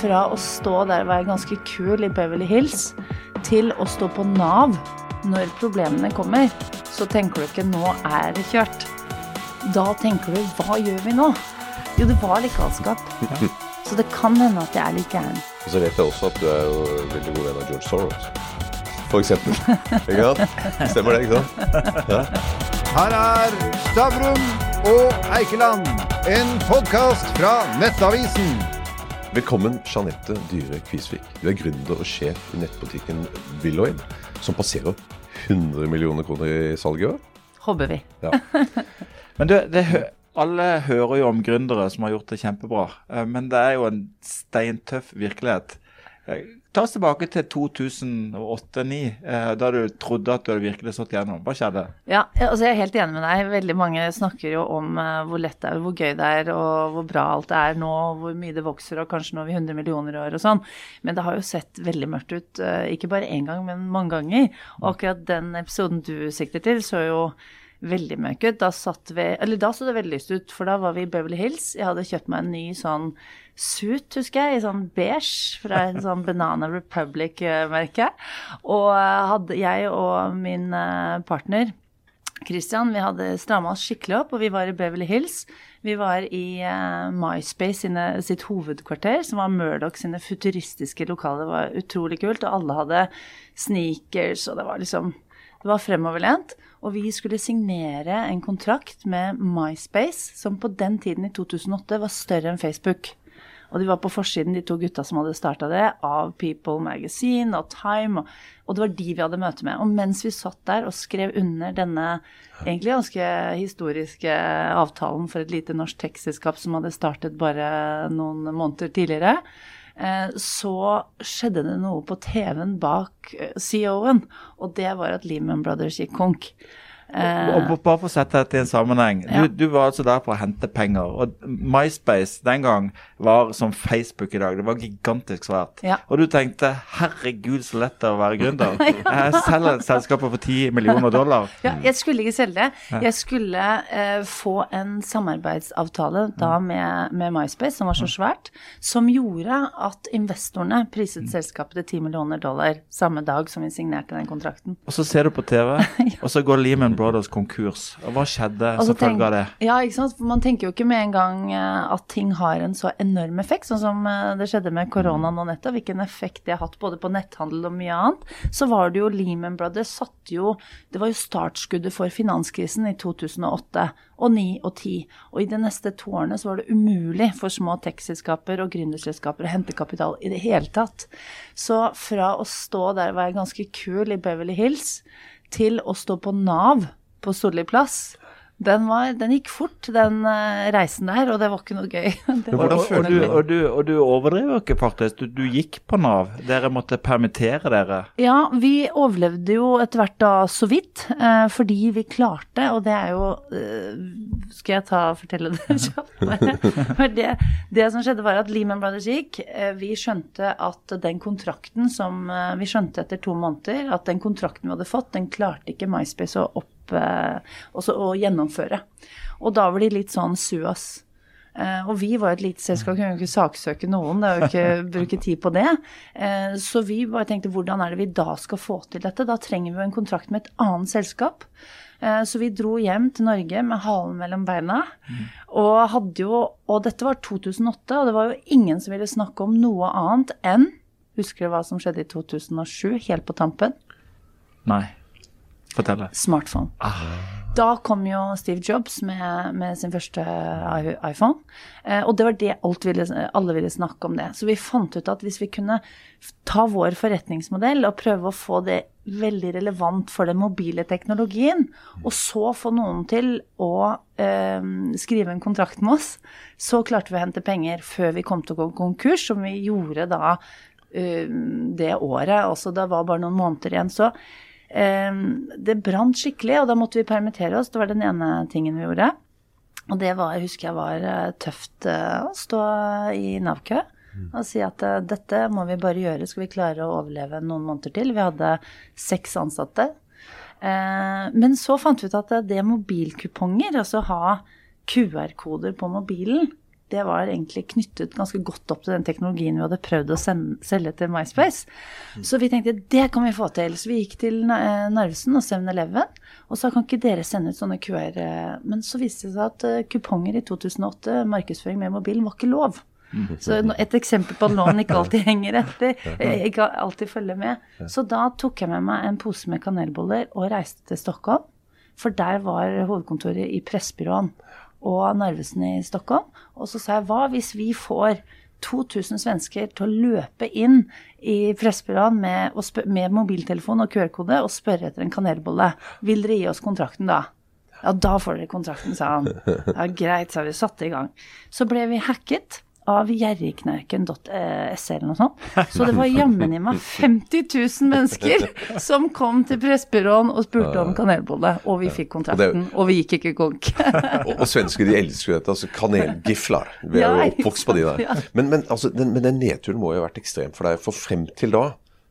fra å stå der og være ganske kul i Beverly Hills, til å stå på Nav når problemene kommer, så tenker du ikke 'nå er det kjørt'. Da tenker du 'hva gjør vi nå'? Jo, det var litt galskap. Så det kan hende at jeg er litt gæren. Og så vet jeg også at du er jo veldig god venn av George Soros. For eksempel. Ikke sant? Stemmer det, ikke sant? Ja. Her er Stavrum og Eikeland, en podkast fra Nettavisen. Velkommen, Jeanette Dyre Kvisvik. Du er gründer og sjef i nettbutikken Willoin, som passerer 100 millioner kroner i salg i år. Håper vi. Ja. Men du, det, alle hører jo om gründere som har gjort det kjempebra, eh, men det er jo en steintøff virkelighet. Ta oss tilbake til 2008-2009, eh, da du trodde at du hadde virkelig slått gjennom. Hva skjedde? Ja, altså jeg er helt enig med deg. Veldig mange snakker jo om eh, hvor lett det er, hvor gøy det er, og hvor bra alt er nå, og hvor mye det vokser, og kanskje når vi 100 millioner i år og sånn. Men det har jo sett veldig mørkt ut, eh, ikke bare én gang, men mange ganger. Og akkurat den episoden du sikter til, så jo veldig mørk ut. Da satt vi Eller da så det veldig lyst ut, for da var vi i Beverly Hills. Jeg hadde kjøpt meg en ny sånn suit, husker jeg, i sånn beige fra en sånn Banana Republic-merke. Og eh, hadde jeg og min eh, partner Christian, vi hadde stramma oss skikkelig opp, og vi var i Beverly Hills. Vi var i uh, MySpace sine, sitt hovedkvarter, som var Murdoch sine futuristiske lokaler. Det var utrolig kult, og alle hadde sneakers, og det var liksom Det var fremoverlent. Og vi skulle signere en kontrakt med MySpace, som på den tiden, i 2008, var større enn Facebook. Og de var på forsiden, de to gutta som hadde starta det, av People Magazine og Time. Og, og det var de vi hadde møte med. Og mens vi satt der og skrev under denne egentlig ganske historiske avtalen for et lite norsk tekstselskap som hadde startet bare noen måneder tidligere, så skjedde det noe på TV-en bak eh, CEO-en. Og det var at Lehman Brothers gikk konk. Eh, Og Bare for å sette dette i en sammenheng. Ja. Du, du var altså der for å hente penger. Og MySpace den gang var som Facebook i dag. Det var gigantisk svært. Ja. Og du tenkte 'herregud, så lett det er å være gründer'. Jeg selger selskapet for 10 millioner dollar. Ja, jeg skulle ikke selge. Jeg skulle uh, få en samarbeidsavtale da med, med MySpace, som var så svært, som gjorde at investorene priset selskapet til 10 millioner dollar samme dag som vi signerte den kontrakten. Og så ser du på TV, og så går Lehman Brothers konkurs. Hva skjedde så som følge av det? Ja, ikke sant. For man tenker jo ikke med en gang eh, at ting har en så enorm effekt, sånn som eh, det skjedde med korona nå nettopp. Hvilken effekt det har hatt både på netthandel og mye annet. Så var det jo Lehman Brothers satte jo Det var jo startskuddet for finanskrisen i 2008 og 9 og 10. Og i de neste to årene så var det umulig for små tech-selskaper og gründerselskaper å hente kapital i det hele tatt. Så fra å stå der og være ganske kul i Beverly Hills til å stå på Nav på Solli plass. Den, var, den gikk fort, den eh, reisen der, og det var ikke noe gøy. Var, og, og, du, og, du, og du overdriver ikke, faktisk. Du, du gikk på Nav. Dere måtte permittere dere. ja, vi overlevde jo etter hvert da så vidt, eh, fordi vi klarte, og det er jo eh, Skal jeg ta og fortelle det kjapt? det, det som skjedde, var at Lehman Brothers gikk. Eh, vi skjønte at den kontrakten som eh, Vi skjønte etter to måneder at den kontrakten vi hadde fått, den klarte ikke MySpace å opp også å gjennomføre. Og da var de litt sånn su oss. Eh, og vi var et lite selskap, kunne jo ikke saksøke noen, det er jo ikke bruke tid på det. Eh, så vi bare tenkte hvordan er det vi da skal få til dette? Da trenger vi jo en kontrakt med et annet selskap. Eh, så vi dro hjem til Norge med halen mellom beina. Og hadde jo Og dette var 2008, og det var jo ingen som ville snakke om noe annet enn Husker du hva som skjedde i 2007, helt på tampen? Nei. Fortell. Smartphone. Da kom jo Steve Jobs med, med sin første iPhone. Eh, og det var det ville, alle ville snakke om det. Så vi fant ut at hvis vi kunne ta vår forretningsmodell og prøve å få det veldig relevant for den mobile teknologien, og så få noen til å eh, skrive en kontrakt med oss, så klarte vi å hente penger før vi kom til å gå konkurs, som vi gjorde da eh, det året. Også det var bare noen måneder igjen. Så det brant skikkelig, og da måtte vi permittere oss. Det var den ene tingen vi gjorde. Og det var, husker jeg var eh, tøft eh, å stå i Nav-kø og si at eh, dette må vi bare gjøre, skal vi klare å overleve noen måneder til. Vi hadde seks ansatte. Men så fant vi ut at det er mobilkuponger, altså ha QR-koder på mobilen, det var egentlig knyttet ganske godt opp til den teknologien vi hadde prøvd å sende, selge til MySpace. Så vi tenkte det kan vi få til. Så vi gikk til eh, Narvesen og 7-Eleven og sa kan ikke dere sende ut sånne QR eh, Men så viste det seg at eh, kuponger i 2008, markedsføring med mobilen, var ikke lov. Så et eksempel på at loven ikke alltid henger etter, ikke alltid følger med. Så da tok jeg med meg en pose med kanelboller og reiste til Stockholm. For der var hovedkontoret i Pressbyråen og Narvesen i Stockholm. Og så sa jeg hva hvis vi får 2000 svensker til å løpe inn i Pressbyråen med, med mobiltelefon og QR-kode og spørre etter en kanelbolle. Vil dere gi oss kontrakten da? Ja, da får dere kontrakten, sa han. Ja, greit, sa vi. Satte i gang. Så ble vi hacket av gjerrigknauken.se eller noe sånt. Så det var jammen i meg 50 000 mennesker som kom til Pressbyråen og spurte om kanelbolle. Og vi fikk kontrakten, og vi gikk ikke konk. Og, og svensker de elsker jo dette. altså Kanelgifler. Vi er jo oppvokst på de der. Men, men, altså, den, men den nedturen må jo ha vært ekstrem for deg. For frem til da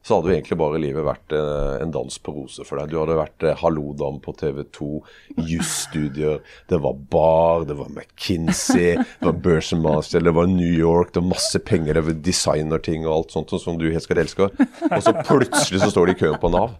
så hadde jo egentlig bare livet vært eh, en dans på roser for deg. Du hadde vært eh, Hallodam på TV 2, jusstudier, det var bar, det var McKinsey, det var Burson Master, det var New York, det var masse penger, det var designerting og alt sånt som du elsker elsker. Og så plutselig så står de i køen på Nav.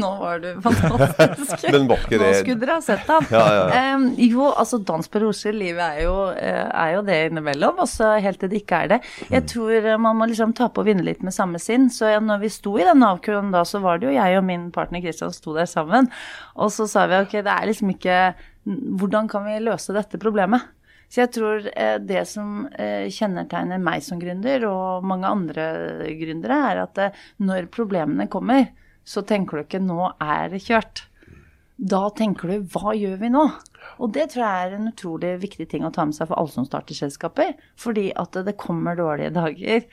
Nå var du fantastisk. Men var ikke Nå skulle dere ha sett ham. Ja, ja, Em, jo, altså dans på roser, livet er jo, eh, er jo det innimellom, og så helt til det ikke er det. Jeg Mm. tror man må liksom ta på og vinne litt med samme sinn. Så når vi sto i den Nav-køen da, så var det jo jeg og min partner Christian sto der sammen. Og så sa vi ok, det er liksom ikke Hvordan kan vi løse dette problemet? Så jeg tror eh, det som eh, kjennetegner meg som gründer, og mange andre gründere, er at eh, når problemene kommer, så tenker du ikke 'nå er det kjørt'. Da tenker du 'hva gjør vi nå'? Og det tror jeg er en utrolig viktig ting å ta med seg for alle som starter selskaper. Fordi at det kommer dårlige dager.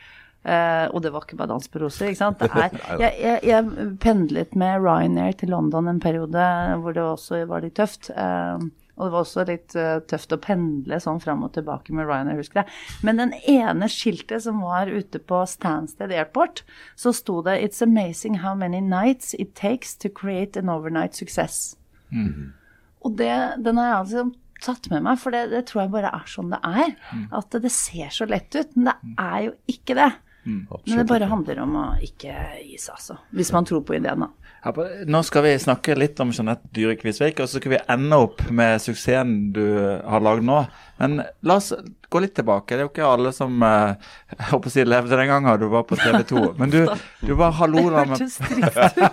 Eh, og det var ikke bare dans ikke sant. Det er, jeg, jeg, jeg pendlet med Ryanair til London en periode hvor det også var litt tøft. Uh, og det var også litt uh, tøft å pendle sånn fram og tilbake med Ryanair, husker jeg. Men den ene skiltet som var ute på Stansted Airport, så sto det 'It's amazing how many nights it takes to create an overnight success'. Og det, den har jeg altså tatt med meg, for det, det tror jeg bare er sånn det er. At det ser så lett ut, men det er jo ikke det. Men det bare handler om å ikke gi seg, altså. Hvis man tror på ideen, da. Nå skal vi snakke litt om Jeanette Dyre Kvisvik, og så skal vi ende opp med suksessen du har lagd nå. Men la oss gå litt tilbake. Det er jo ikke alle som eh, jeg håper å si, levde den gangen du var på TV 2. Men du, du var hallo-dame.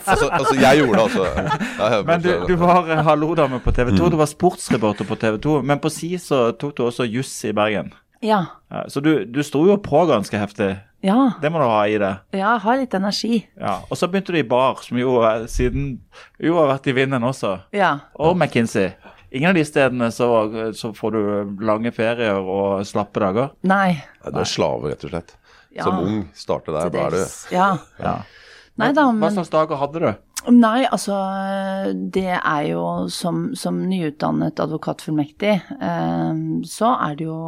Altså, altså jeg gjorde det, altså. Jeg men du, du var eh, hallo-dame på TV 2. Du var sportsreporter på TV 2. Men på si så tok du også juss i Bergen. Ja. Ja, så du, du sto jo på ganske heftig. Ja. Det må du ha i det. Ja, ha litt energi. Ja. Og så begynte du i bar, som jo siden jo har vært i vinden også. Ja. Og McKinsey. Ingen av de stedene så, så får du lange ferier og slappe dager. Nei. Du er slave, rett og slett. Ja. Som ung starter der, da er du. Ja. Ja. Nei da, Hva slags dager hadde du? Nei, altså Det er jo som, som nyutdannet advokatfullmektig, eh, så er det jo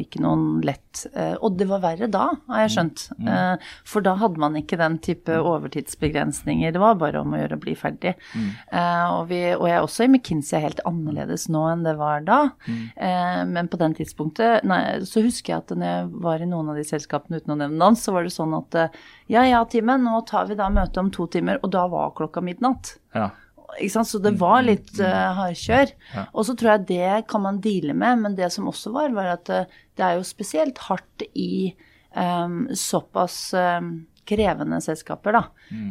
ikke noen lett eh, Og det var verre da, har jeg skjønt. Eh, for da hadde man ikke den type overtidsbegrensninger. Det var bare om å gjøre å bli ferdig. Eh, og, vi, og jeg er også i McKinsey helt annerledes nå enn det var da. Eh, men på den tidspunktet nei, så husker jeg at når jeg var i noen av de selskapene uten å nevne navn, så var det sånn at eh, ja ja, Time, nå tar vi da møte om to timer, og da var klokka midnatt. Ja. Så det var litt uh, hardkjør. Og så tror jeg det kan man deale med, men det som også var, var at uh, det er jo spesielt hardt i um, såpass um, krevende selskaper, da.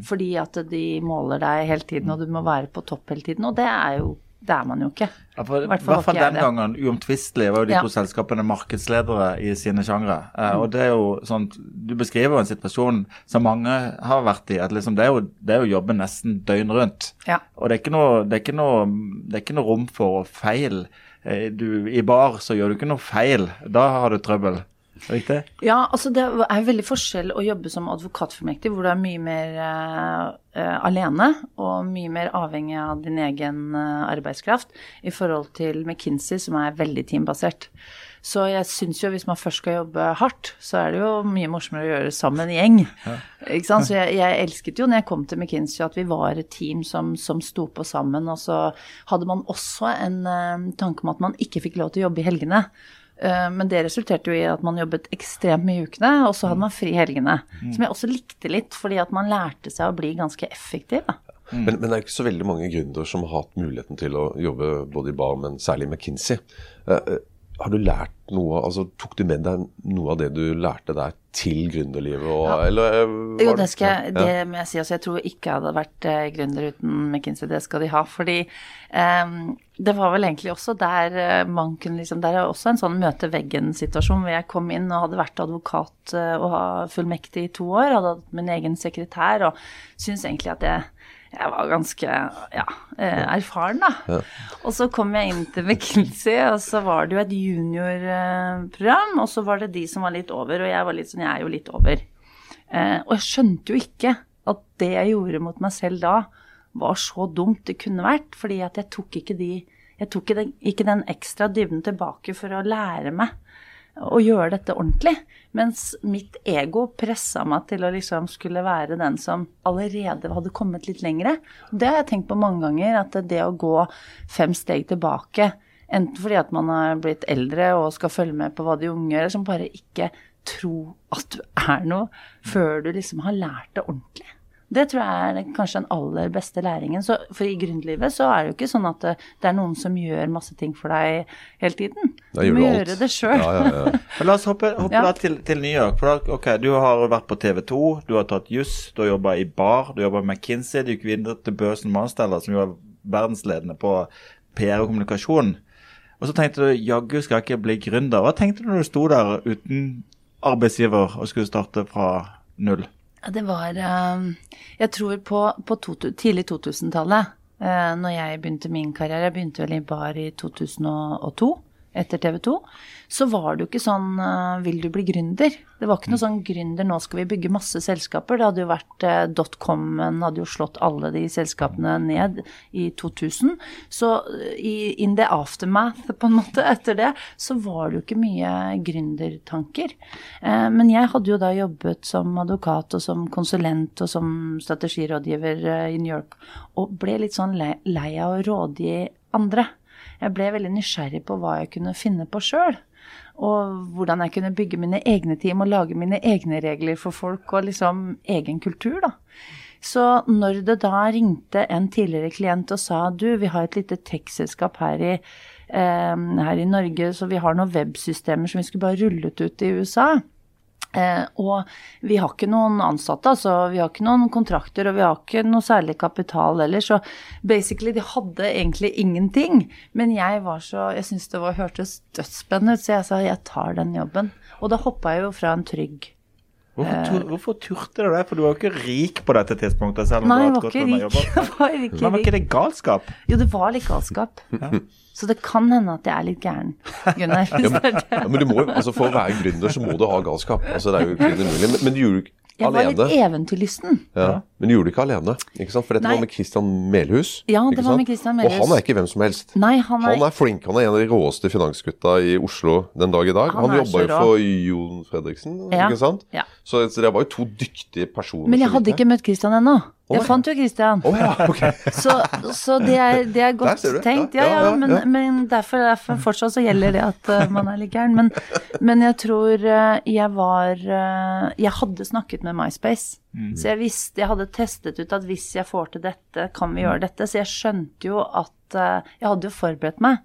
Fordi at de måler deg hele tiden, og du må være på topp hele tiden. Og det er jo Det er man jo ikke. I Hvert fall den gangen uomtvistelig var jo de Ja. to selskapene markedsledere i sine sjangre. Eh, Mm. og det er jo sånn Du beskriver en situasjon som mange har vært i. at liksom Det er jo, det er jo å jobbe nesten døgn rundt. Ja. Og det er ikke noe, det er ikke noe, det er ikke noe rom for feil. Eh, Du, I bar så gjør du ikke noe feil. Da har du trøbbel. Riktig? Ja, altså det er veldig forskjell å jobbe som advokatfullmektig, hvor du er mye mer uh, alene og mye mer avhengig av din egen uh, arbeidskraft, i forhold til McKinsey, som er veldig teambasert. Så jeg syns jo hvis man først skal jobbe hardt, så er det jo mye morsommere å gjøre sammen en gjeng. Ikke sant? Så jeg, jeg elsket jo når jeg kom til McKinsey at vi var et team som, som sto på sammen, og så hadde man også en uh, tanke om at man ikke fikk lov til å jobbe i helgene. Eh, Men det resulterte jo i at man jobbet ekstremt mye i ukene, og så hadde man fri i helgene. Som jeg også likte litt, fordi at man lærte seg å bli ganske effektiv. Da. Men, men det er ikke så veldig mange gründere som har hatt muligheten til å jobbe både i bar, men særlig i McKinsey. Har du lært noe, altså Tok du med deg noe av det du lærte der til gründerlivet? Og, eller, eh, Jo, det skal ja. det må jeg si. Altså, jeg tror ikke jeg hadde vært eh, gründer uten McKinsey. Det skal de ha. Fordi eh, det var vel egentlig også der eh, man kunne liksom Der er også en sånn møte veggen-situasjon hvor jeg kom inn og hadde vært advokat eh, og fullmektig i to år. Hadde hatt min egen sekretær og syns egentlig at jeg jeg var ganske ja, eh, erfaren, da. Og så kom jeg inn til McKinsey, og så var det jo et juniorprogram, og så var det de som var litt over, og jeg var litt sånn, jeg er jo litt over. Eh, og jeg skjønte jo ikke at det jeg gjorde mot meg selv da, var så dumt det kunne vært, fordi at jeg tok ikke de jeg tok ikke den, ikke den ekstra dybden tilbake for å lære meg å gjøre dette ordentlig. Mens mitt ego pressa meg til å liksom skulle være den som allerede hadde kommet litt lengre. Det har jeg tenkt på mange ganger, at det å gå fem steg tilbake, enten fordi at man har blitt eldre og skal følge med på hva de unge gjør, som bare ikke tro at du er noe før du liksom har lært det ordentlig. Det tror jeg er kanskje den aller beste læringen. Så, for i grunnlivet så er det jo ikke sånn at det, det er noen som gjør masse ting for deg hele tiden. Da Du må alt. gjøre det sjøl. Ja, ja, ja. La oss hoppe, hoppe Ja. da til, til New York. For da, ok, Du har vært på TV 2, du har tatt juss, du har jobba i bar, du har jobba med McKinsey, du gikk videre til Børsen Mansteller, som jo er verdensledende på PR og kommunikasjon. Og så tenkte du jaggu skal jeg ikke bli gründer. Hva tenkte du når du sto der uten arbeidsgiver og skulle starte fra null? Det var eh, Jeg tror på, på to, tidlig 2000-tallet, eh, når jeg begynte min karriere, jeg begynte vel i bar i 2002, etter TV 2, så var det jo ikke sånn eh, Vil du bli gründer? Det var ikke noe sånn gründer, nå skal vi bygge masse selskaper. Det hadde jo vært eh, dotcom-en hadde jo slått alle de selskapene ned i 2000. Så eh, i in the aftermath, på en måte, etter det, så var det jo ikke mye gründertanker. Men jeg hadde jo da jobbet som advokat og som konsulent og som strategirådgiver i New York, og ble litt sånn lei lei av å rådgi andre. Jeg ble veldig nysgjerrig på hva jeg kunne finne på sjøl. Og hvordan jeg kunne bygge mine egne team og lage mine egne regler for folk og liksom egen kultur, da. Så når det da ringte en tidligere klient og sa du, vi har et lite tech-selskap her eh, her i Norge, så vi har noen websystemer som vi skulle bare rullet ut i USA. Eh, og vi har ikke noen ansatte, altså vi har ikke noen kontrakter, og vi har ikke noe særlig kapital heller, så basically de hadde egentlig ingenting. Men jeg var så, jeg syntes det var, hørtes dødsspennende ut, så jeg sa jeg tar den jobben. Og da hoppa jeg jo fra en trygg Hvorfor, tur, hvorfor turte du det? For du var jo ikke rik på dette tidspunktet. selv om Nei, du hadde har var hatt ikke godt med rik. Jeg var ikke Men var ikke det galskap? Jo, det var litt galskap. Så det kan hende at jeg er litt gæren, Gunnar. Ja, men, ja, men du må jo, altså For å være gründer så må du ha galskap. Altså Det er jo ikke umulig. Men, men du gjorde ikke Jeg var litt alene. eventyrlysten. Ja, men du gjorde det ikke alene. ikke sant? For dette Nei. var med Christian Melhus. Ja, det var med Christian Og han er ikke hvem som helst. Nei, han er, Han er flink. Han er en av de råeste finansgutta i Oslo den dag i dag. Han Han, jobba jo for Jon Fredriksen, Ja. ikke sant? Ja. Så, så det var jo to dyktige personer. Men jeg hadde ikke møtt Christian ennå. Jeg Å, fant jo Christian. Oh, ja, okay. Så, så det, er, det er godt tenkt. Ja, Ja, ja, men, men derfor, derfor fortsatt så gjelder det at uh, man er litt gæren. Men, men jeg tror uh, jeg var uh, Jeg hadde snakket med MySpace. Så jeg visste Jeg hadde testet ut at hvis jeg får til dette, kan vi gjøre dette. Så jeg skjønte jo at eh, Jeg hadde jo forberedt meg.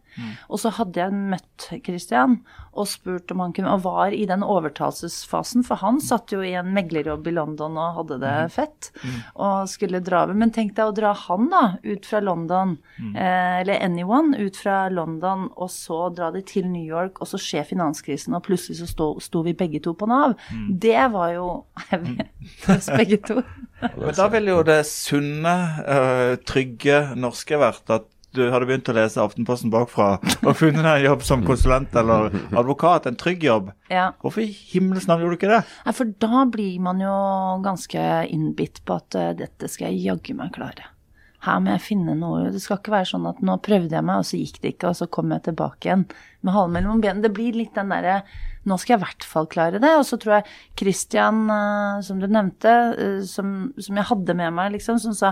Og så hadde jeg møtt Christian og spurt om han kunne Og var i den overtalelsesfasen, for han satt jo i en meglerjobb i London og hadde det fett og skulle dra over. Men tenk deg å dra han da ut fra London, eh, eller anyone ut fra London, og så dra de til New York, og så skjer finanskrisen, og plutselig så sto, sto vi begge to på Nav. Det var jo for oss begge to. Men da ville jo det sunne, eh, trygge norske vært at du hadde begynt å lese Aftenposten bakfra og funnet en jobb som konsulent eller advokat, en trygg jobb. Ja. Hvorfor i himmels navn gjorde du ikke det? Nei, for da blir man jo ganske innbitt på at uh, dette skal jeg jaggu meg klare. Her må jeg finne noe Det skal ikke være sånn at nå prøvde jeg meg, og så gikk det ikke, og så kom jeg tilbake igjen med halen mellom benene. Det blir litt den derre Nå skal jeg i hvert fall klare det. Og så tror jeg Christian, eh, som du nevnte, eh, som, som jeg hadde med meg, liksom, som sa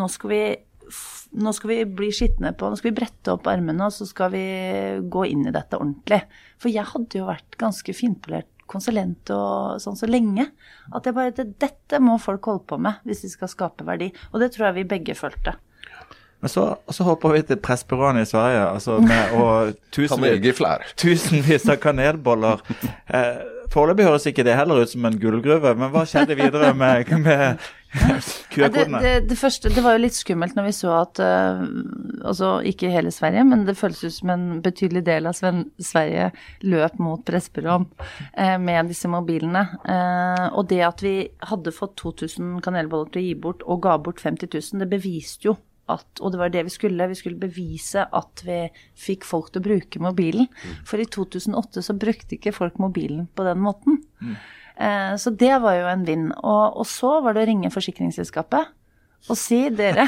nå skal vi nå skal vi bli skitne på, nå skal vi brette opp armene, og så skal vi gå inn i dette ordentlig. For jeg hadde jo vært ganske finpolert konsulent og sånn så lenge. At jeg bare det, Dette må folk holde på med hvis de skal skape verdi. Og det tror jeg vi begge følte. Men så, så hopper vi til pressbyråene i Sverige, altså med og tusenvis, tusenvis av kanelboller. Eh, Foreløpig høres ikke det heller ut som en gullgruve, men hva skjedde videre med, med Ja, det, det, det første, det var jo litt skummelt når vi så at uh, Altså ikke hele Sverige, men det føltes ut som en betydelig del av Sven Sverige løp mot Pressbyråen uh, med disse mobilene. Uh, og det at vi hadde fått 2000 kanelboller til å gi bort, og ga bort 50 000, det beviste jo at, og det var det vi skulle, vi skulle bevise at vi fikk folk til å bruke mobilen. For i 2008 så brukte ikke folk mobilen på den måten. Eh, så det var jo en vinn. Og, og så var det å ringe forsikringsselskapet og si dere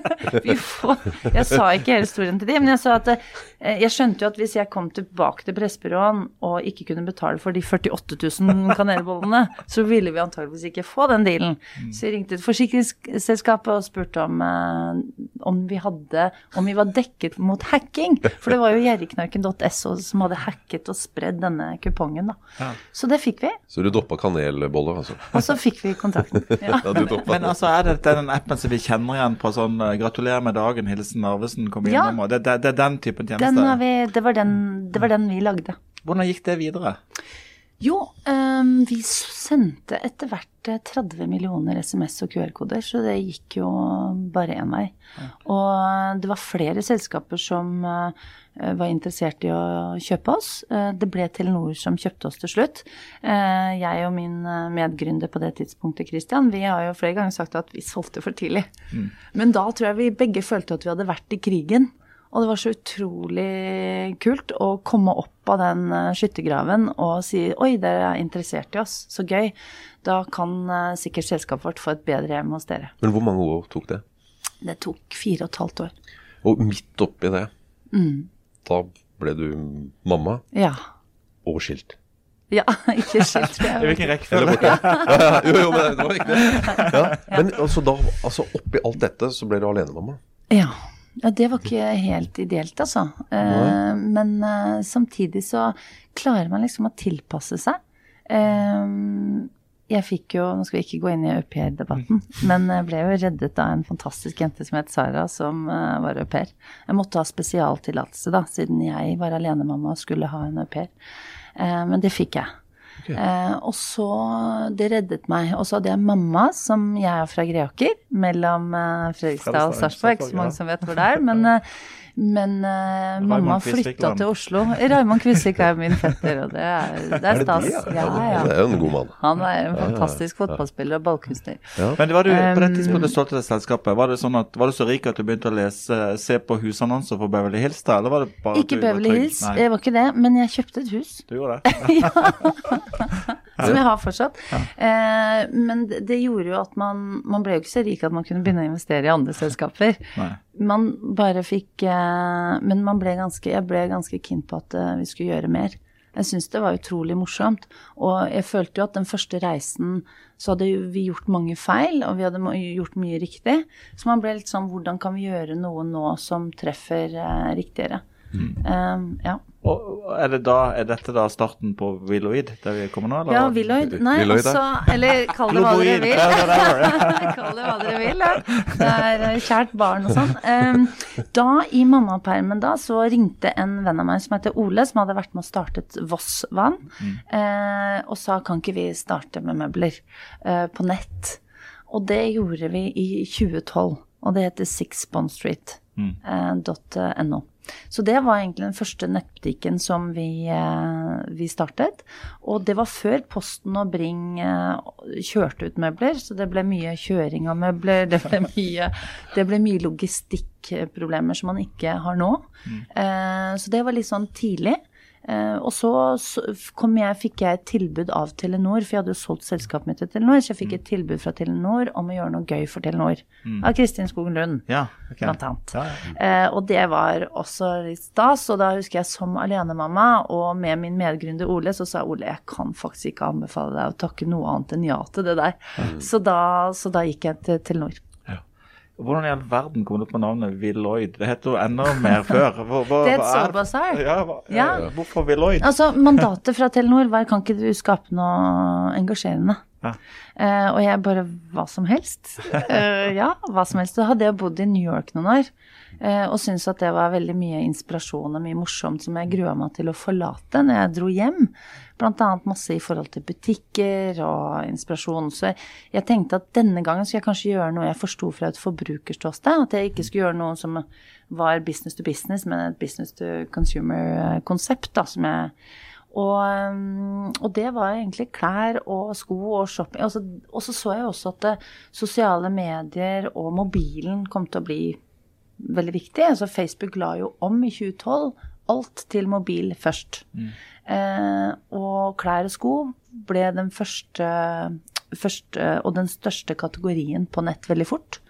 får, Jeg sa ikke hele historien til de, men jeg sa at eh, jeg skjønte jo at hvis jeg kom tilbake til Pressbyråen og ikke kunne betale for de 48 000 kanelbollene, så ville vi antageligvis ikke få den dealen. Så jeg ringte et forsikringsselskapet og spurte om, eh, om vi hadde Om vi var dekket mot hacking. For det var jo gjerriknarken.so som hadde hacket og spredd denne kupongen, da. Så det fikk vi. Så du doppa kanelboller, altså? Og så fikk vi kontrakten. Ja. Ja, du Men altså, er dette den appen som vi kjenner igjen på sånn eh, 'Gratulerer med dagen, hilsen Narvesen', kom Ja. innom, og det, det, det er den typen tjeneste? Den har vi, det, var den, det var den vi lagde. Hvordan gikk det videre? Jo, um, vi sendte etter hvert eh, 30 millioner SMS og QR-koder, så det gikk jo bare én vei. Og det var flere selskaper som uh, var interessert i å kjøpe oss. Uh, Det ble Telenor som kjøpte oss til slutt. Uh, Jeg og min eh, medgründer på det tidspunktet, Christian, vi har jo flere ganger sagt at vi solgte for tidlig. Men da tror jeg vi begge følte at vi hadde vært i krigen. Og det var så utrolig kult å komme opp av den eh, skyttergraven og si oi, dere er interessert i oss, så gøy. Da kan eh, sikkert selskapet vårt få et bedre hjem hos dere. Men hvor mange år tok det? Det tok fire og et halvt år. Og midt oppi det, Mm. da ble du mamma Ja. og skilt. Ja, ikke skilt. Det jeg. ikke rekkefølge? Ja, ja, jo, jo, men det var ikke det. Ja. Men altså, da, altså, oppi alt dette så ble du alenemamma. Ja. Ja, det var ikke helt ideelt, altså. Eh, men eh, samtidig så klarer man liksom å tilpasse seg. Eh, jeg fikk jo, nå skal vi ikke gå inn i aupair-debatten, men jeg ble jo reddet av en fantastisk jente som het Sara, som var au pair. Jeg måtte ha spesialtillatelse, da, siden jeg var alenemamma og skulle ha en au pair. Men det fikk jeg. Eh, og så Det reddet meg. Og så hadde jeg mamma, som jeg er fra Greåker, mellom eh, Fredrikstad og Sarpsborg. Ikke så mange ja. som vet hvor det er. Men, eh, men eh, mamma flytta til Oslo. Raymond Kvisvik er min fetter, og det er, det er stas. Ja, Det er jo en god mann. Han er en fantastisk fotballspiller og ballkunstner. Men var du, på det tidspunktet du solgte det selskapet, var, det sånn at, var du så rik at du begynte å lese, se på husannonser for Beverly Hills da, eller var det bare Ikke Beverly? Hills, det var ikke det, men jeg kjøpte et hus. du gjorde det? Som jeg har fortsatt. Eh, men det, det gjorde jo at man Man ble jo ikke så rik at man kunne begynne å investere i andre selskaper. Nei. Man bare fikk eh, Men man ble ganske, jeg ble ganske keen på at eh, vi skulle gjøre mer. Jeg syns det var utrolig morsomt. Og jeg følte jo at den første reisen så hadde vi gjort mange feil, og vi hadde gjort mye riktig. Så man ble litt sånn Hvordan kan vi gjøre noe nå som treffer riktigere? Eh, ja. Og er, det da, er dette da starten på Willoid, der vi kommer nå? Eller? Ja, Willoid. Nei, Willoid, altså Eller kall det hva dere vil. Kall det hva dere vil, ja. Det er eh, kjært barn og sånn. Da, i mammapermen da, så ringte en venn av meg som heter Ole, som hadde vært med og startet Voss-Vann, eh, og sa kan ikke vi starte med møbler eh, på nett? Og det gjorde vi i 2012, og det heter sixbondstreet.no. Så det var egentlig den første nettbutikken som vi, eh, vi startet. Og det var før Posten og Bring kjørte ut møbler, så det ble mye kjøring av møbler. Det ble mye, det ble mye logistikkproblemer som man ikke har nå. Mm. så det var litt sånn tidlig. Eh, og så jeg, fikk jeg et tilbud av Telenor, for jeg hadde jo solgt selskapet mitt til Telenor, så jeg fikk et tilbud fra Telenor om å gjøre noe gøy for Telenor. Av Kristin Skogen Lund Ja, okay. blant annet. Ja, ja. Eh, og det var også litt stas. Og da husker jeg som alenemamma og med min medgründer Ole, så sa Ole jeg kan faktisk ikke anbefale deg å takke noe annet enn ja til det der. Så, da, så da gikk jeg til Telenor. Hvordan i all verden kom du på navnet Villoid? Det heter jo enda mer før. Hva, hva, Det er et Soulbazaar. Ja, Ja. Hvorfor Villoid? Altså, mandatet fra Telenor var kan ikke du skape noe engasjerende? Ja. Uh, og jeg bare hva som helst. Uh, ja, hva som helst. Da hadde jeg bodd i New York noen år uh, og syntes at det var veldig mye inspirasjon og mye morsomt som jeg grua meg til å forlate når jeg dro hjem. Annet masse i forhold til butikker og inspirasjon. Så jeg, tenkte at denne gangen skulle jeg kanskje gjøre noe jeg forsto fra et forbrukerståsted. At jeg ikke skulle gjøre noe som var business to business, men et business to consumer-konsept. jeg og, um, og det var egentlig klær og sko og shopping. Og så, og så så jeg også at det, sosiale medier og mobilen kom til å bli veldig viktig. Altså Facebook la jo om i 2012 alt til mobil først. Eh, og klær og sko ble den første, første og den største kategorien på nett veldig fort.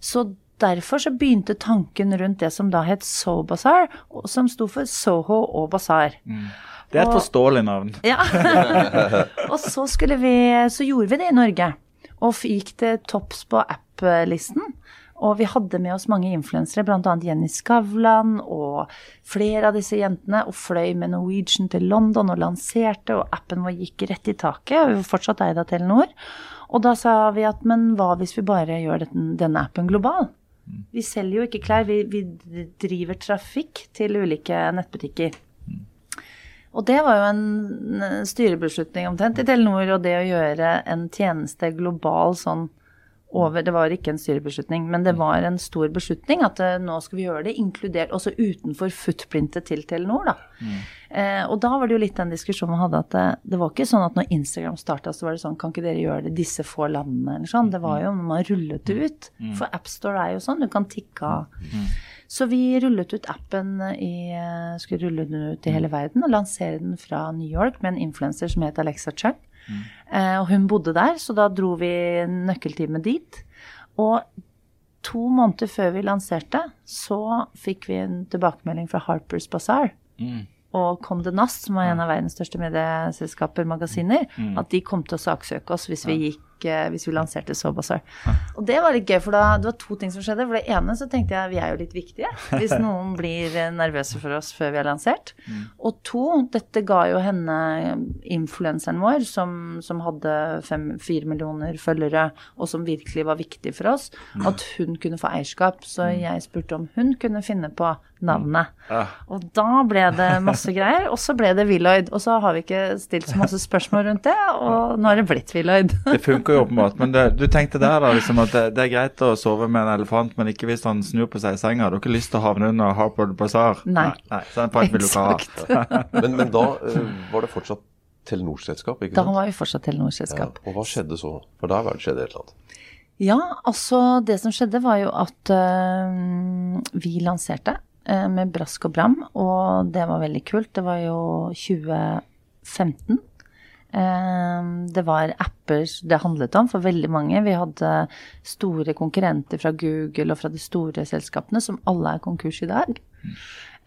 Så derfor så begynte tanken rundt det som da het So Bazaar, som sto for Soho og Bazaar. Det er et og- forståelig navn. Ja. og så, vi, så gjorde vi det i Norge. Og gikk til topps på app-listen. Og vi hadde med oss mange influensere, bl.a. Jenny Skavlan og flere av disse jentene. Og fløy med Norwegian til London og lanserte, og appen vår gikk rett i taket. Og vi var fortsatt eid av Telenor. Og da sa vi at men hva hvis vi bare gjør dette, denne appen global? Vi selger jo ikke klær, vi, vi driver trafikk til ulike nettbutikker. Og det var jo en styrebeslutning omtrent i Telenor, og det å gjøre en tjeneste global sånn over Det var ikke en styrebeslutning, men det var en stor beslutning at eh, nå skal vi gjøre det inkludert også utenfor footprintet til Telenor, da. Eh, og da var det jo litt den diskusjonen vi hadde at det, det var ikke sånn at når Instagram starta, så var det sånn kan ikke dere gjøre det disse få landene eller sånn. Det var jo når man rullet det ut. For AppStore er jo sånn, du kan tikke av. Så vi rullet ut appen i eh, Skulle rulle den ut i hele verden og lansere den fra New York med en influenser som het Alexa Chung. Eh, og hun bodde der, så da dro vi nøkkeltime dit. Og to måneder før vi lanserte, så fikk vi en tilbakemelding fra Harper's Bazaar. Og Condé Nast, som var en av verdens største medieselskaper, magasiner, at de kom til å saksøke oss hvis vi gikk hvis vi lanserte Soulbazaar. Og det var litt gøy, for da, det var to ting som skjedde. For det ene så tenkte jeg vi er jo litt viktige hvis noen blir eh, nervøse for oss før vi har lansert. Og to, dette ga jo henne, influenseren vår, som, som hadde fem-fire millioner følgere, og som virkelig var viktig for oss, at hun kunne få eierskap. Så jeg spurte om hun kunne finne på navnet. Og da ble det masse greier, og så ble det Willoyd. Og så har vi ikke stilt så masse spørsmål rundt det, og nå har det blitt Willoyd. Det funker jo åpenbart. Men det, du tenkte der da, liksom at det, det er greit å sove med en elefant, men ikke hvis han snur på seg i senga. Du har ikke lyst til å havne under Harpard Bazaar? Nei. nei. Så den vil du ikke ha. Exakt. Men, men da uh, var det fortsatt Telenor-selskap, ikke Da sant? var vi fortsatt Ja. Telenor-selskap. Og hva skjedde så? For da skjedde et eller annet. Ja, altså det som skjedde var jo at øh, vi lanserte med brask og bram, og det var veldig kult. Det var jo 2015. Eh, det var apper det handlet om for veldig mange. Vi hadde store konkurrenter fra Google og fra de store selskapene, som alle er konkurs i dag.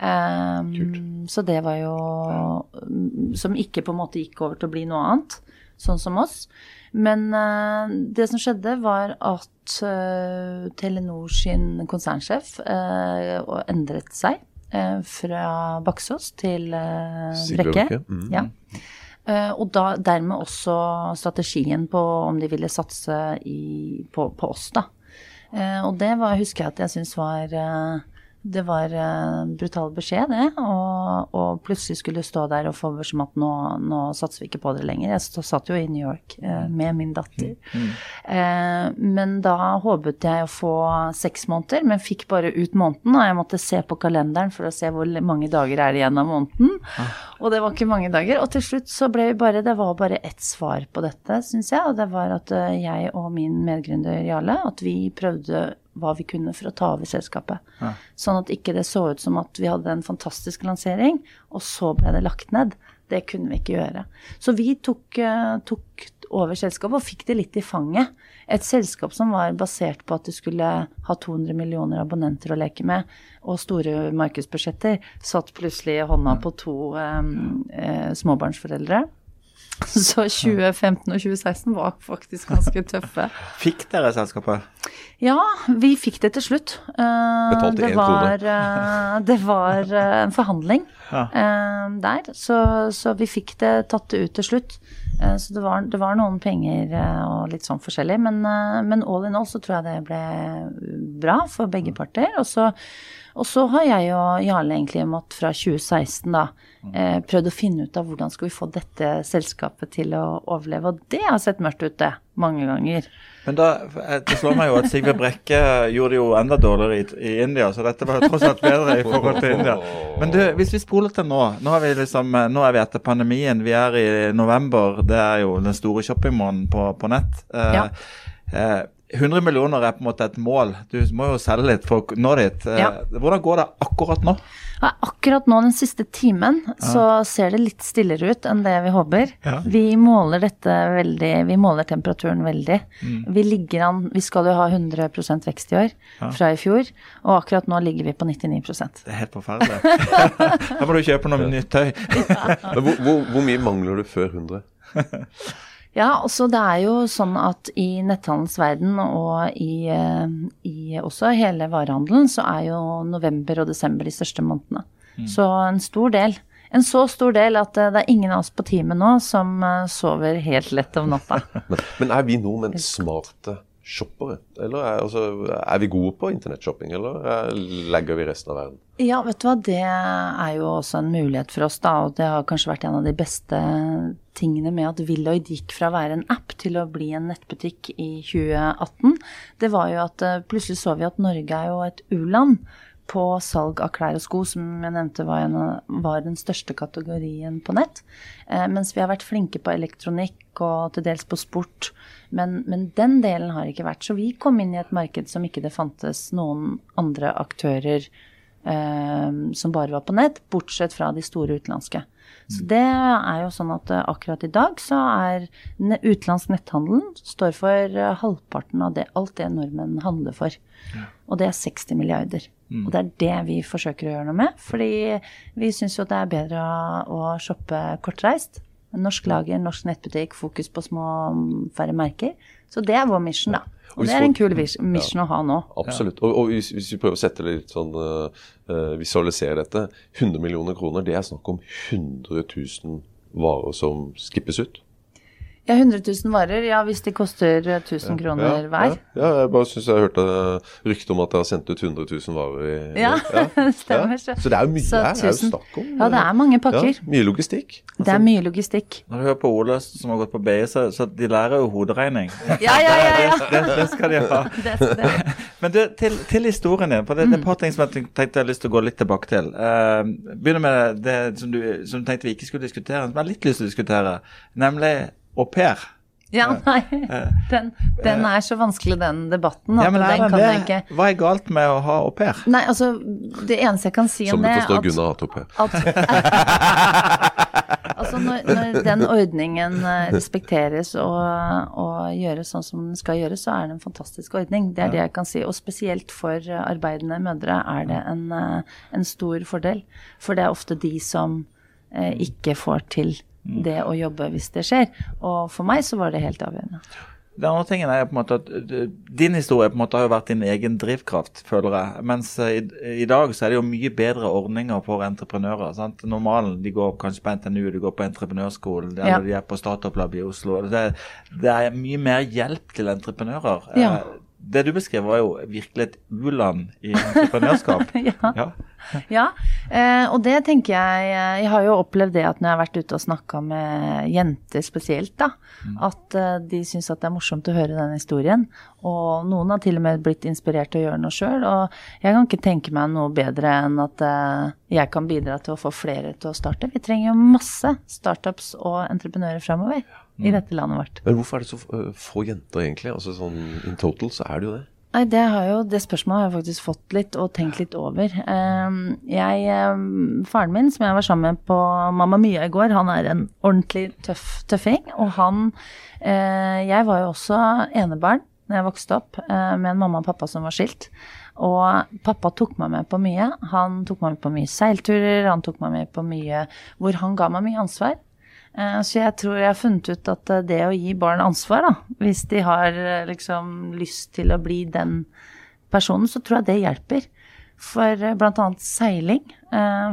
Um, så det var jo Som ikke på en måte gikk over til å bli noe annet, sånn som oss. Men eh, det som skjedde, var at eh, Telenor sin konsernsjef eh, endret seg fra Baksås til Brekke. Mm. Ja. Og da, dermed også strategien på om de ville satse i, på, på oss, da. Og det var, husker jeg at jeg syns var det var en brutal beskjed, det. Og, og plutselig skulle stå der og få beskjed om at nå, nå satser vi ikke på dere lenger. Jeg satt jo i New York eh, med min datter. Eh, men da håpet jeg å få seks måneder, men fikk bare ut måneden. Og jeg måtte se på kalenderen for å se hvor mange dager er det igjen av måneden. Og det var ikke mange dager. Og til slutt så ble vi bare Det var bare ett svar på dette, syns jeg. Og det var at eh, jeg og min medgründer Jarle, at vi prøvde hva vi kunne for å ta over selskapet. Sånn at ikke det så ut som at vi hadde en fantastisk lansering, og så ble det lagt ned. Det kunne vi ikke gjøre. Så vi tok, eh, tok over selskapet og fikk det litt i fanget. Et selskap som var basert på at det skulle ha 200 millioner abonnenter å leke med, og store markedsbudsjetter, satt plutselig hånda på to um, eh, småbarnsforeldre. Så 2015 og 2016 var faktisk ganske tøffe. Fikk dere selskapet? Ja, vi fikk det til slutt. Eh, Betalte det én var, krone. eh, det var eh, en forhandling Ja. der, så, så vi fikk det tatt det ut til slutt. Eh, Så det var, det var noen penger og litt sånn forskjellig, men, men all in all så tror jeg det ble bra for begge parter. Og så, og så har jeg og Jarle egentlig måttet fra 2016 da eh, prøvd å finne ut av hvordan skal vi få dette selskapet til å overleve, og det har sett mørkt ut, det, mange ganger. Men da, eh, det slår meg jo at Sigve Brekke gjorde det jo enda dårligere i, i India, så dette var jo tross alt bedre i forhold til India. Men du, hvis vi spoler til nå Nå er vi liksom, eh, nå er vi etter pandemien, vi er i november. Det er jo den store shoppingmåneden på, på nett. Eh, Ja. eh, 100 millioner er på en måte et mål. Du må jo selge litt for å nå dit. Eh, Ja. Hvordan går det akkurat nå? Ja, akkurat nå den siste timen så ser det litt stillere ut enn det vi håper. Ja. Vi måler dette veldig, vi måler temperaturen veldig. Mm. Vi ligger an, vi skal jo ha 100% vekst i år fra i fjor, og akkurat nå ligger vi på 99% Det er helt forferdelig. da må du kjøpe noe nytt tøy. Men hvor, hvor, hvor mye mangler du før 100? Ja, også det er jo sånn at i netthandelens verden og i, eh, i også hele varehandelen, så er jo november og desember de største månedene. Så en stor del. En så stor del at eh, det er ingen av oss på teamet nå som eh, sover helt lett om natta. Men, men er vi nordmenn smarte shoppere? Eller er, altså, er vi gode på internettshopping, eller er, legger vi resten av verden? Ja, vet du hva, det er jo også en mulighet for oss, da. Og det har kanskje vært en av de beste tingene med at Willoid gikk fra å være en app til å bli en nettbutikk i 2018. Det var jo at eh, plutselig så vi at Norge er jo et u-land på salg av klær og sko, som jeg nevnte var, en, var den største kategorien på nett. Eh, mens vi har vært flinke på elektronikk og til dels på sport. Men, men den delen har ikke vært. Så vi kom inn i et marked som ikke det fantes noen andre aktører som bare var på nett, bortsett fra de store utenlandske. Så det er jo sånn at eh, akkurat i dag så er utenlandsk netthandel står for eh, halvparten av det, alt det nordmenn handler for. Og det er 60 milliarder. Og det er det vi forsøker å gjøre noe med. Fordi vi syns jo det er bedre å, å shoppe kortreist. Norsk lager, norsk nettbutikk, fokus på små, færre merker. Så det er vår mission, da. Og Og det er en kul mission å ha nå. Absolutt. Og, og hvis, hvis vi prøver å sette det litt sånn uh, Visualisere dette. 100 millioner kroner, det er snakk om 100 000 varer som skippes ut. Ja, 100 000 varer. Ja, hvis de koster 1000 kroner hver. Ja, ja, jeg bare syns jeg hørte rykte om at dere har sendt ut 100 000 varer i Ja, ja. stemmer. Ja. Så det er jo mye Så her. Det er jo 1000. snakk om Ja, det er mange pakker. Ja, mye logistikk. Det er mye logistikk. Når du hører på Ole som har gått på BI, så, så de lærer jo hoderegning. Ja, ja, ja. ja. Det, det skal de ha. Det, det. Men du, til, til historien din, for det, det er et par ting som jeg tenkte jeg har lyst til å gå litt tilbake til. Uh, begynner med det som du, som du tenkte vi ikke skulle diskutere, som jeg har litt lyst til å diskutere, nemlig au pair. Ja, nei. Den, den er så vanskelig, den debatten, at Ja, men er den den kan det? jeg ikke Hva er galt med å ha au pair? Nei, altså, det eneste jeg kan si Som om du det forstår, at- Gunnar har hatt au pair. Altså når, når den ordningen eh, respekteres og, og gjøres sånn som den skal gjøres, så er det en fantastisk ordning. Det er det jeg kan si. Og spesielt for eh, arbeidende mødre er det en, eh, en stor fordel. For det er ofte de som eh, ikke får til det å jobbe hvis det skjer. Og for meg så var det helt avgjørende. Den andre tingen er på en måte at uh, din historie på en måte har jo vært din egen drivkraft, føler jeg. Mens uh, i, i dag så er det jo mye bedre ordninger for entreprenører. sant? Normalen de går kanskje på NTNU, de går på entreprenørskolen, Ja. eller de er på Startup Lab i Oslo. Det, det er mye mer hjelp til entreprenører. Ja. Eh, Det du beskrev var jo virkelig et u-land i entreprenørskap. Ja. ja. Ja, eh, og det tenker jeg Jeg har jo opplevd det at når jeg har vært ute og snakka med jenter spesielt, da, at eh, de syns at det er morsomt å høre den historien. Og noen har til og med blitt inspirert til å gjøre noe sjøl. Og jeg kan ikke tenke meg noe bedre enn at eh, jeg kan bidra til å få flere til å starte. Vi trenger jo masse startups og entreprenører framover i dette landet vårt. Men hvorfor er det så uh, få jenter, egentlig? Altså sånn In total så er det jo det. Nei, det, har jo, det spørsmålet har jeg faktisk fått litt og tenkt litt over. Ehm, jeg, ehm, faren min, som jeg var sammen med på Mamma Mia i går, han er en ordentlig tøff tøffing. Og han eh, Jeg var jo også enebarn da jeg vokste opp, eh, med en mamma og pappa som var skilt. Og pappa tok meg med på mye. Han tok meg med på mye seilturer, han tok meg med på mye hvor han ga meg mye ansvar. Eh, Så jeg tror jeg har funnet ut at eh, det å gi barn ansvar, da, hvis de har eh, liksom lyst til å bli den personen, så tror jeg det hjelper. For bl.a. seiling.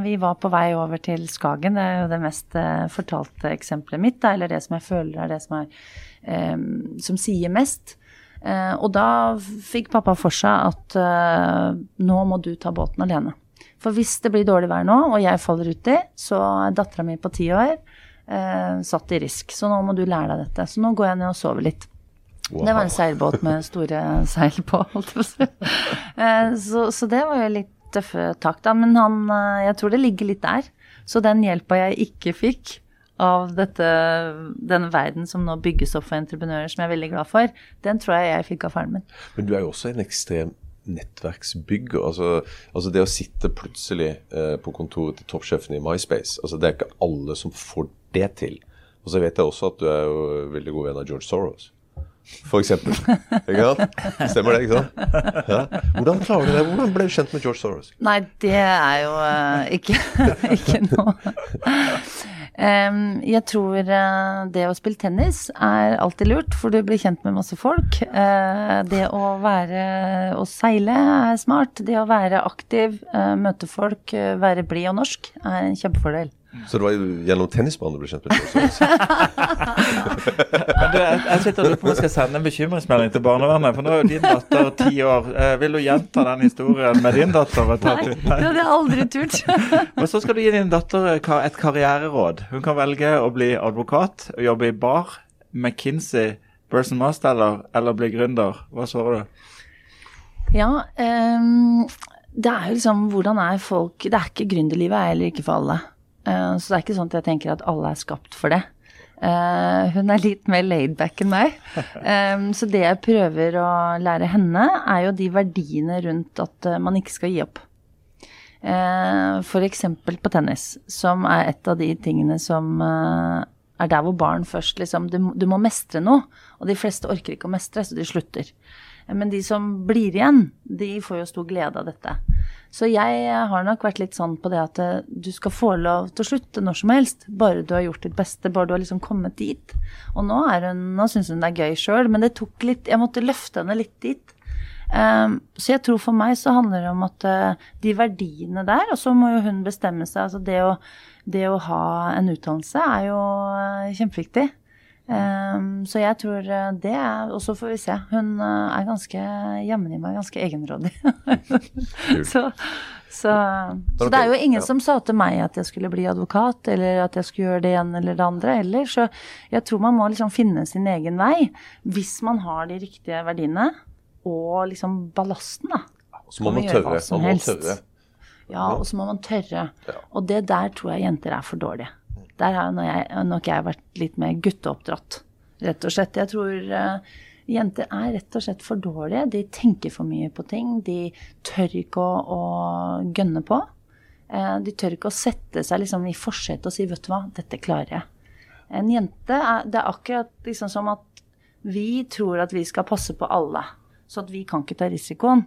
Vi var på vei over til Skagen, det er jo det mest fortalte eksempelet mitt, eller det som jeg føler er det som, er, som sier mest. Og da fikk pappa for seg at nå må du ta båten alene. For hvis det blir dårlig vær nå, og jeg faller uti, så er dattera mi på ti år eh, satt i risk. Så nå må du lære deg dette. Så nå går jeg ned og sover litt. Det var en seilbåt med store seil på, holdt jeg på å si. Eh, Så, så det var jo litt tøffe tak, da. Men han, eh, jeg tror det ligger litt der. Så den hjelpa jeg ikke fikk av dette, denne verden som nå bygges opp for entreprenører, som jeg er veldig glad for, den tror jeg jeg fikk av faren min. Men du er jo også en ekstrem nettverksbygger. Altså, altså det å sitte plutselig eh, på kontoret til toppsjefen i MySpace, altså det er ikke alle som får det til. Og så vet jeg også at du er jo veldig god venn av George Soros. For eksempel. Ikke sant? Stemmer det, ikke sant? Ja. Hvordan klarer du det? Hvordan ble du kjent med George Soros? Nei, det er jo uh, ikke, ikke noe Jeg tror eh, det å spille tennis er alltid lurt, for du blir kjent med masse folk. Eh, det å være å seile er smart. Det å være aktiv, eh, møte folk, være blid og norsk er en kjempefordel. Så det var jo gjennom tennisbanen du ble kjent med? Men du, jeg, jeg sitter og lurer på om jeg skal sende en bekymringsmelding til barnevernet. For nå er jo din datter ti år. Eh, vil du gjenta den historien med din datter? Nei, det hadde jeg aldri turt. Og så skal du gi din datter et karriereråd. Hun kan velge å bli advokat, og jobbe i bar, McKinsey, Burson Marsteller eller bli gründer. Hva svarer du? Ja, um, det er jo liksom hvordan er folk Det er ikke gründerlivet er heller ikke for alle. Eh, så det er ikke sånn at jeg tenker at alle er skapt for det. Eh, hun er litt mer laidback enn meg. Ehm, så det jeg prøver å lære henne, er jo de verdiene rundt at eh, man ikke skal gi opp. F.eks. på tennis, som er et av de tingene som eh, er der hvor barn først liksom du, du må mestre noe, og de fleste orker ikke å mestre, så de slutter. Eh, Men de som blir igjen, de får jo stor glede av dette. Så jeg har nok vært litt sånn på det at eh, du skal få lov til å slutte når som helst, bare du har gjort ditt beste, bare du har liksom kommet dit. Og nå, er hun, nå syns hun det er gøy sjøl, men det tok litt Jeg måtte løfte henne litt dit. Um, så jeg tror for meg så handler det om at uh, de verdiene der, og så må jo hun bestemme seg. Altså det å, det å ha en utdannelse er jo uh, kjempeviktig. Um, så jeg tror eh, det er Og så får vi se. Hun eh, er ganske jammen i meg ganske egenrådig. så, så, så det er jo ingen Ja. som sa til meg at jeg skulle bli advokat, eller at jeg skulle gjøre det ene eller det andre heller. Så jeg tror man må liksom finne sin egen vei hvis man har de riktige verdiene og liksom ballasten, da. Så må man, man tørre. Man må tørre. Ja, og så må man tørre. Ja. Og det der tror jeg jenter er for dårlige. Der har nok jeg, nok jeg vært litt mer gutteoppdratt, rett og slett. Jeg tror uh, jenter er rett og slett for dårlige. De tenker for mye på ting. De tør ikke å, å gønne på. Uh, de tør ikke å sette seg liksom i forsetet og si 'vet du hva, dette klarer jeg'. En jente er, Det er akkurat liksom som at vi tror at vi skal passe på alle, så at vi kan ikke ta risikoen.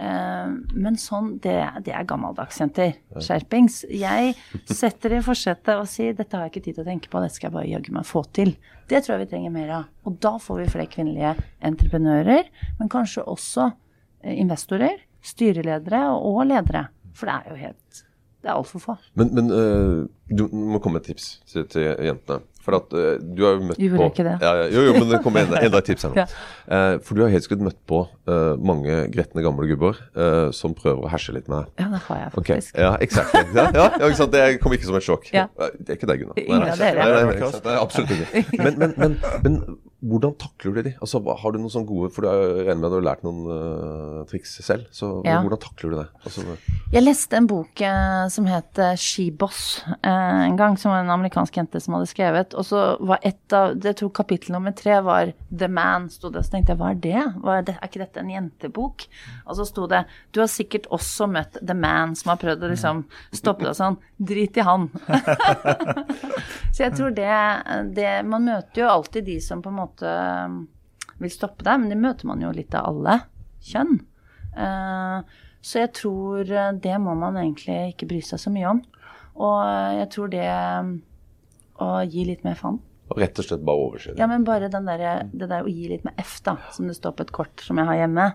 Eh, men sånn, det, det er gammeldags, jenter. Skjerpings. Jeg setter i forsetet og sier dette har jeg ikke tid til å tenke på, dette skal jeg bare jaggu meg få til. Det tror jeg vi trenger mer av. Og da får vi flere kvinnelige entreprenører, men kanskje også eh, investorer, styreledere og ledere. For det er jo helt Det er altfor få. Men, men øh, du må komme med et tips til, til jentene. For at uh, du har jo møtt Gjorde på ikke det? Ja, ja, jo, jo, men det kommer enda, enda et tips her nå. Ja. uh, for du har helt sikkert møtt på uh, mange gretne gamle gubber som prøver å herse litt med deg. Ja, det har jeg faktisk. ja, exactly. Ja, ja, ja? Det kom ikke som et sjokk. Ja. Det er ikke deg, Gunnar. Ingen av dere. Nei, nei? Nei, absolutt ikke. Men, men, men, men hvordan takler du de? Altså, har du noen sånne gode For du er- enig med at du har lært noen uh, triks selv. Så Ja. hvordan takler du det? Altså, Jeg leste en bok eh, som het Skiboss She Boss eh, en gang, som var en amerikansk jente som hadde skrevet. Og så var et av Det tror kapittel nummer tre var The Man, sto det. Så tenkte jeg hva er det? Hva er, det? er ikke dette en jentebok? Og så sto det Du har sikkert også møtt The Man som har prøvd å liksom stoppe deg sånn. Drit i han. så jeg tror det, det Man møter jo alltid de som på en måte vil stoppe deg, men det møter man jo litt av alle kjønn. Eh, så jeg tror eh, det må man egentlig ikke bry seg så mye om. Og jeg tror det å gi litt mer faen. Og rett og slett bare overse det. Ja, men bare den der, det der å gi litt med F, da, som det står på et kort som jeg har hjemme.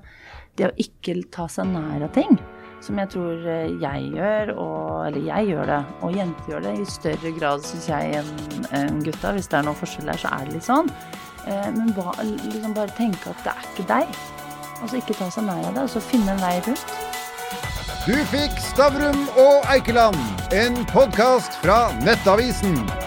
Det å ikke ta seg nær av ting. Som jeg tror eh, jeg gjør, og, eller jeg gjør det, og jenter gjør det i større grad, syns jeg, enn en gutta. Hvis det er noen forskjell der, så er det litt sånn. Eh, Men ba, liksom bare tenke at det er ikke deg. Altså ikke ta seg nær av det, og så finne en vei rundt. Du fikk Stavrum og Eikeland, en podkast fra Nettavisen.